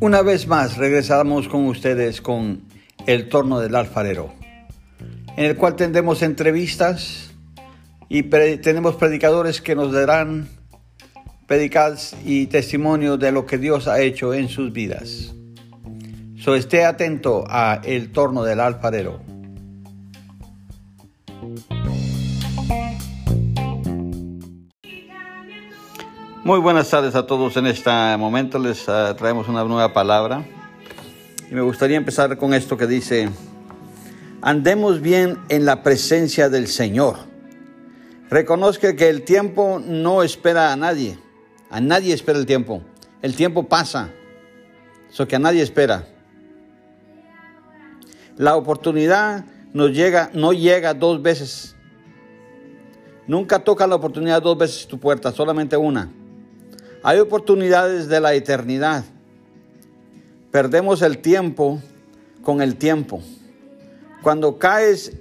Una vez más regresamos con ustedes con El Torno del Alfarero, en el cual tendremos entrevistas y tenemos predicadores que nos darán predicadas y testimonio de lo que Dios ha hecho en sus vidas. So esté atento a El Torno del Alfarero. Muy buenas tardes a todos. En este momento les uh, traemos una nueva palabra. Y me gustaría empezar con esto que dice, andemos bien en la presencia del Señor. Reconozca que el tiempo no espera a nadie. A nadie espera el tiempo. El tiempo pasa. Eso que a nadie espera. La oportunidad nos llega, no llega dos veces. Nunca toca la oportunidad dos veces tu puerta, solamente una. Hay oportunidades de la eternidad. Perdemos el tiempo con el tiempo. Cuando caes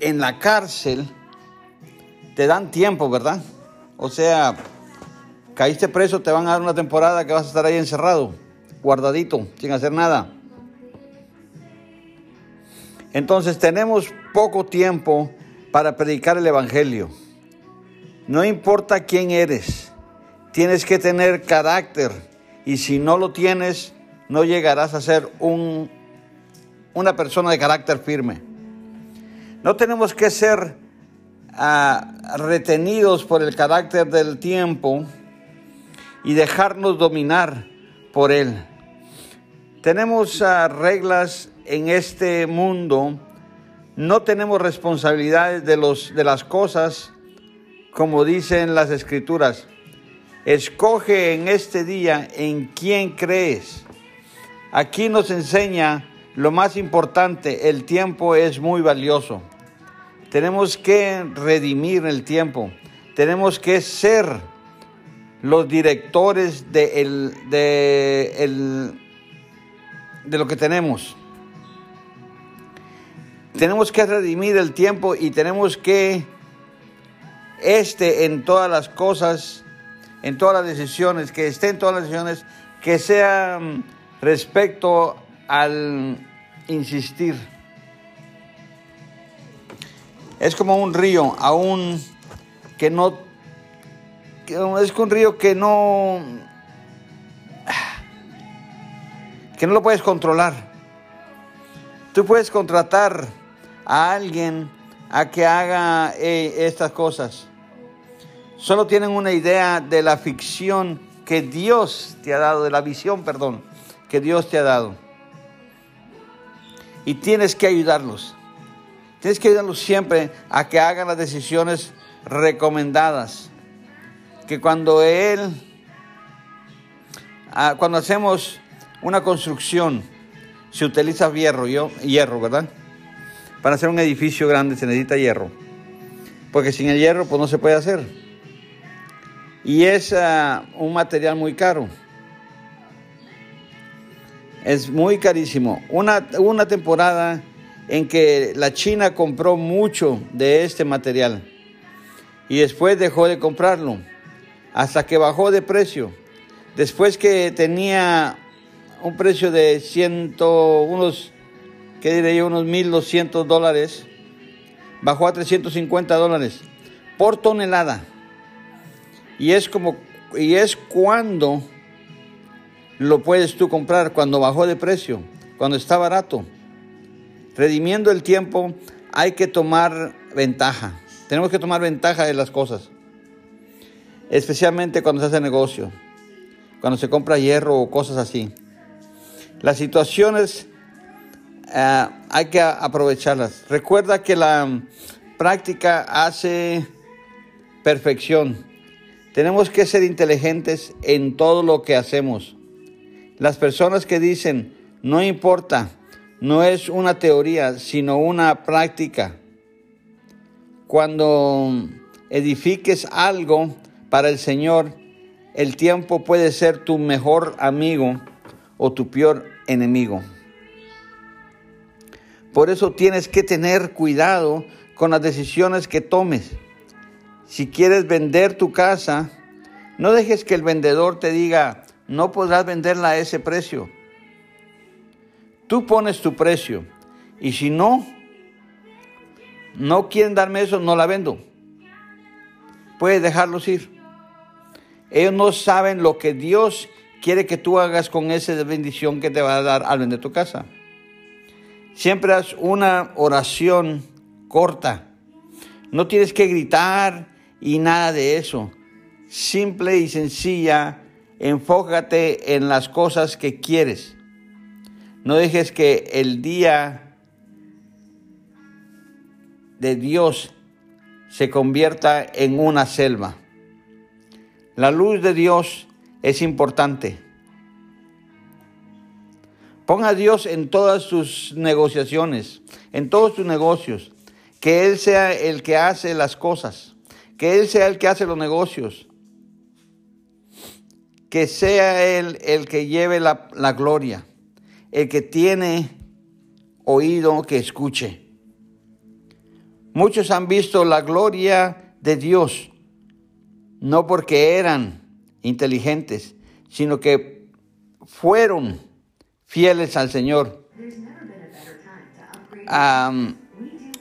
en la cárcel, te dan tiempo, ¿verdad? O sea, caíste preso, te van a dar una temporada que vas a estar ahí encerrado, guardadito, sin hacer nada. Entonces tenemos poco tiempo para predicar el Evangelio. No importa quién eres, Tienes que tener carácter y si no lo tienes, no llegarás a ser un, una persona de carácter firme. No tenemos que ser ah, retenidos por el carácter del tiempo y dejarnos dominar por él. Tenemos ah, reglas en este mundo, no tenemos responsabilidades de, las cosas como dicen las escrituras. Escoge en este día en quién crees. Aquí nos enseña lo más importante, el tiempo es muy valioso. Tenemos que redimir el tiempo. Tenemos que ser los directores de, de, de lo que tenemos. Tenemos que redimir el tiempo y tenemos que, este en todas las cosas, en todas las decisiones, que esté en todas las decisiones, que sea respecto al insistir. Es como un río, aún que no, es un río que no, que no lo puedes controlar. Tú puedes contratar a alguien a que haga eh, estas cosas solo tienen una idea de la ficción que Dios te ha dado, de la visión, perdón, que Dios te ha dado. Y tienes que ayudarlos. Tienes que ayudarlos siempre a que hagan las decisiones recomendadas. Que cuando Él, ah, cuando hacemos una construcción, se utiliza hierro, hierro, ¿verdad? Para hacer un edificio grande se necesita hierro. Porque sin el hierro, pues no se puede hacer y es ah, un material muy caro. Es muy carísimo. Una, una temporada en que la China compró mucho de este material y después dejó de comprarlo hasta que bajó de precio. Después que tenía un precio de ciento, unos, ¿qué diré yo? Unos 1.200 dólares, bajó a 350 dólares por tonelada. Y es como, y es cuando lo puedes tú comprar, cuando bajó de precio, cuando está barato. Redimiendo el tiempo, hay que tomar ventaja. Tenemos que tomar ventaja de las cosas. Especialmente cuando se hace negocio, cuando se compra hierro o cosas así. Las situaciones eh, hay que aprovecharlas. Recuerda que la práctica hace perfección. Tenemos que ser inteligentes en todo lo que hacemos. Las personas que dicen, no importa, no es una teoría, sino una práctica. Cuando edifiques algo para el Señor, el tiempo puede ser tu mejor amigo o tu peor enemigo. Por eso tienes que tener cuidado con las decisiones que tomes. Si quieres vender tu casa, No dejes que el vendedor te diga, no podrás venderla a ese precio. Tú pones tu precio y si no, no quieren darme eso, no la vendo. Puedes dejarlos ir. Ellos no saben lo que Dios quiere que tú hagas con esa bendición que te va a dar al vender tu casa. Siempre haz una oración corta. No tienes que gritar y nada de eso. Simple y sencilla, enfócate en las cosas que quieres. No dejes que el día de Dios se convierta en una selva. La luz de Dios es importante. Ponga a Dios en todas sus negociaciones, en todos sus negocios. Que Él sea el que hace las cosas. Que Él sea el que hace los negocios. Que sea Él el que lleve la, la gloria. El que tiene oído que escuche. Muchos han visto la gloria de Dios, no porque eran inteligentes, sino que fueron fieles al Señor.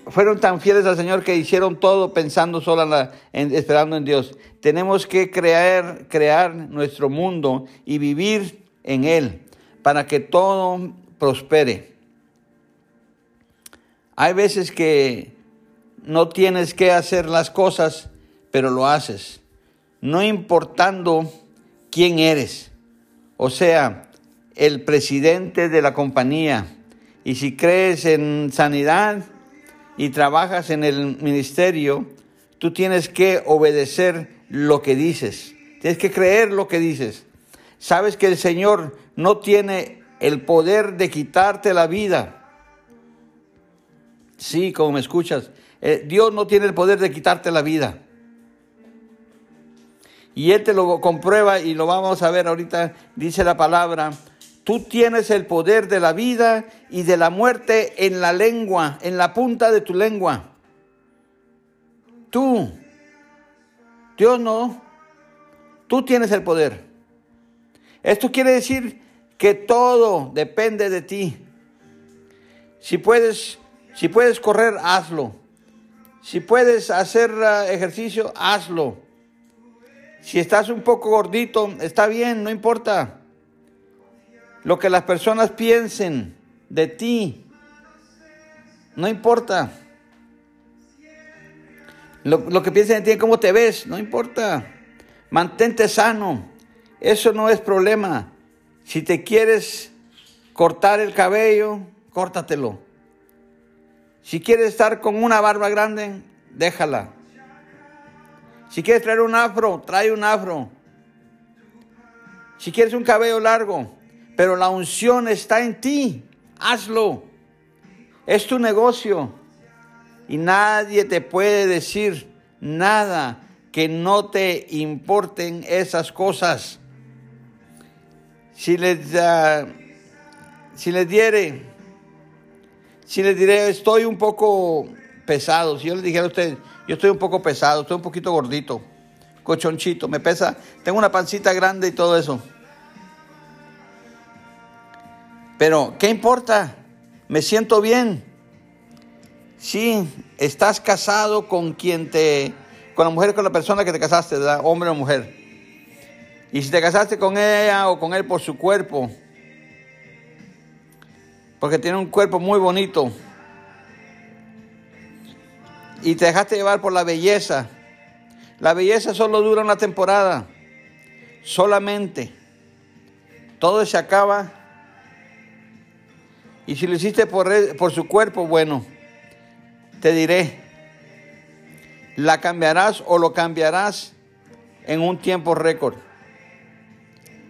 Fueron tan fieles al Señor que hicieron todo pensando solo en, esperando en Dios. Tenemos que crear, crear nuestro mundo y vivir en Él para que todo prospere. Hay veces que no tienes que hacer las cosas, pero lo haces, no importando quién eres. O sea, el presidente de la compañía. Y si crees en sanidad y trabajas en el ministerio, tú tienes que obedecer lo que dices. Tienes que creer lo que dices. Sabes que el Señor no tiene el poder de quitarte la vida. Sí, como me escuchas, eh, Dios no tiene el poder de quitarte la vida. Y Él te lo comprueba y lo vamos a ver ahorita, dice la palabra, Tú tienes el poder de la vida y de la muerte en la lengua, en la punta de tu lengua. Tú, Dios no, tú tienes el poder. Esto quiere decir que todo depende de ti. Si puedes, si puedes correr, hazlo. Si puedes hacer uh, ejercicio, hazlo. Si estás un poco gordito, está bien, no importa lo que las personas piensen de ti. No importa. Lo, que piensen de ti, cómo te ves, no importa. Mantente sano. Eso no es problema. Si te quieres cortar el cabello, córtatelo. Si quieres estar con una barba grande, déjala. Si quieres traer un afro, trae un afro. Si quieres un cabello largo, pero la unción está en ti. Hazlo. Es tu negocio. Y nadie te puede decir nada que no te importen esas cosas. Si les, si les diere, si les diré, estoy un poco pesado, si yo les dijera a ustedes, yo estoy un poco pesado, estoy un poquito gordito, cochonchito, me pesa, tengo una pancita grande y todo eso. Pero, ¿qué importa? Me siento bien. Sí, estás casado con quien te, con la mujer, con la persona que te casaste, ¿verdad? hombre o mujer. Y si te casaste con ella o con él por su cuerpo, porque tiene un cuerpo muy bonito, y te dejaste llevar por la belleza, la belleza solo dura una temporada, solamente. Todo se acaba y si lo hiciste por, por su cuerpo, bueno, te diré, la cambiarás o lo cambiarás en un tiempo récord.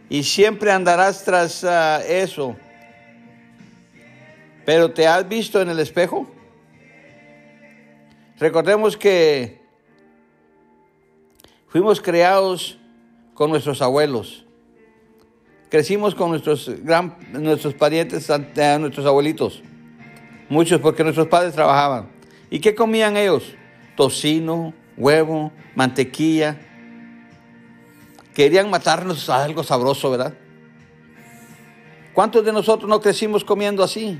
Y siempre andarás tras ah, eso. Pero ¿te has visto en el espejo? Recordemos que fuimos creados con nuestros abuelos. Crecimos con nuestros, gran, nuestros parientes, nuestros abuelitos. Muchos porque nuestros padres trabajaban. ¿Y qué comían ellos? Tocino, huevo, mantequilla. querían matarnos a algo sabroso, ¿verdad? ¿Cuántos de nosotros no crecimos comiendo así?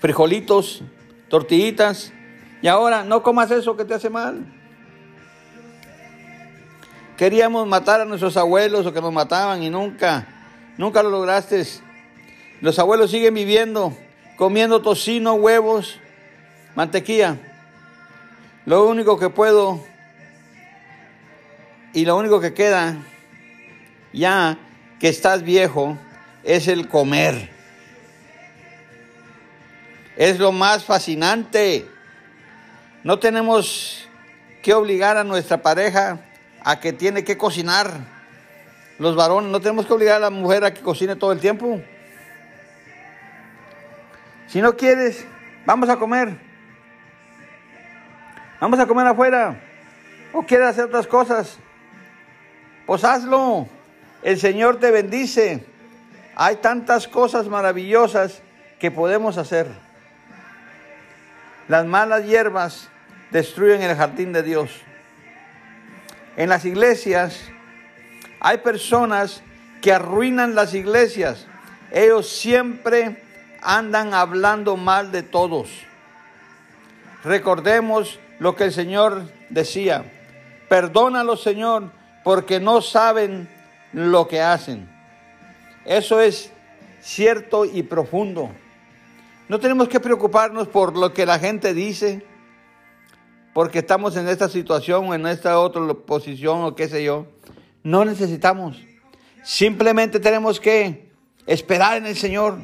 Frijolitos, tortillitas, y ahora no comas eso que te hace mal. Queríamos matar a nuestros abuelos o que nos mataban y nunca, nunca lo lograste. Los abuelos siguen viviendo, comiendo tocino, huevos, mantequilla. Lo único que puedo y lo único que queda, ya que estás viejo, es el comer. Es lo más fascinante. No tenemos que obligar a nuestra pareja a que tiene que cocinar. Los varones, no tenemos que obligar a la mujer a que cocine todo el tiempo. Si no quieres, vamos a comer. Vamos a comer afuera. O quieres hacer otras cosas. Pues hazlo. El Señor te bendice. Hay tantas cosas maravillosas que podemos hacer. Las malas hierbas destruyen el jardín de Dios. En las iglesias hay personas que arruinan las iglesias. Ellos siempre andan hablando mal de todos. Recordemos lo que el Señor decía. Perdónalo, Señor, porque no saben lo que hacen. Eso es cierto y profundo. No tenemos que preocuparnos por lo que la gente dice, porque estamos en esta situación o en esta otra posición o qué sé yo. No necesitamos. Simplemente tenemos que esperar en el Señor.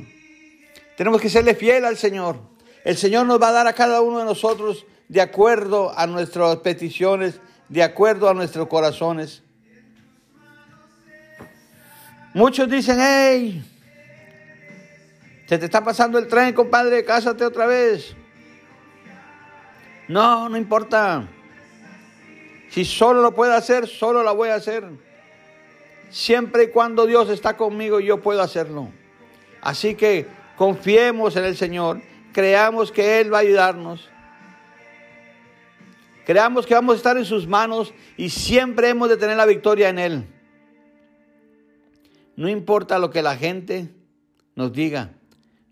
Tenemos que serle fiel al Señor. El Señor nos va a dar a cada uno de nosotros de acuerdo a nuestras peticiones, de acuerdo a nuestros corazones. Muchos dicen, hey, se te está pasando el tren, compadre, cásate otra vez. No, no importa. Si solo lo puedo hacer, solo la voy a hacer. Siempre y cuando Dios está conmigo, yo puedo hacerlo. Así que confiemos en el Señor, creamos que Él va a ayudarnos. Creamos que vamos a estar en sus manos y siempre hemos de tener la victoria en Él. No importa lo que la gente nos diga.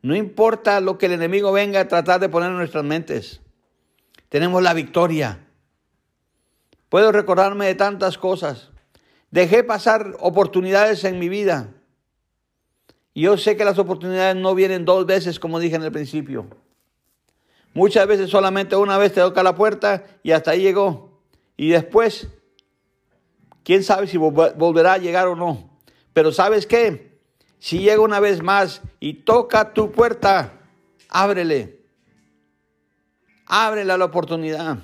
No importa lo que el enemigo venga a tratar de poner en nuestras mentes. Tenemos la victoria. Puedo recordarme de tantas cosas. Dejé pasar oportunidades en mi vida. Y yo sé que las oportunidades no vienen dos veces, como dije en el principio. Muchas veces solamente una vez te toca la puerta y hasta ahí llegó. Y después, quién sabe si volverá a llegar o no. Pero ¿sabes qué? Si llega una vez más y toca tu puerta, ábrele. Ábrele la oportunidad.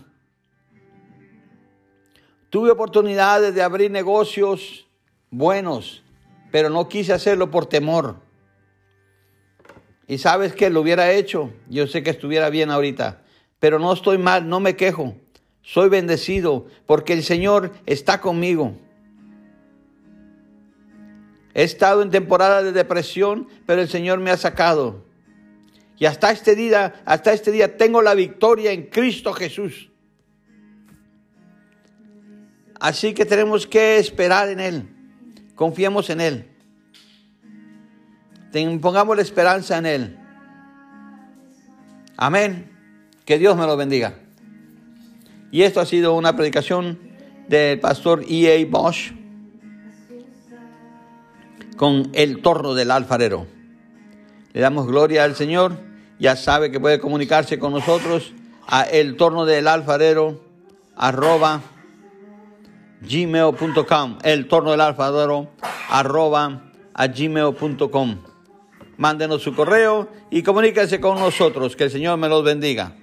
Tuve oportunidades de abrir negocios buenos, pero no quise hacerlo por temor. Y sabes que lo hubiera hecho, yo sé que estuviera bien ahorita, pero no estoy mal, no me quejo. Soy bendecido porque el Señor está conmigo. He estado en temporada de depresión, pero el Señor me ha sacado. Y hasta este día, hasta este día tengo la victoria en Cristo Jesús. Así que tenemos que esperar en Él. Confiemos en Él. Pongamos la esperanza en Él. Amén. Que Dios me lo bendiga. Y esto ha sido una predicación del pastor E.A. Bosch con el torno del alfarero. Le damos gloria al Señor. Ya sabe que puede comunicarse con nosotros a el torno del alfarero arroba gmail.com. El torno del alfarero arroba a gmail.com. Mándenos su correo y comuníquense con nosotros. Que el Señor me los bendiga.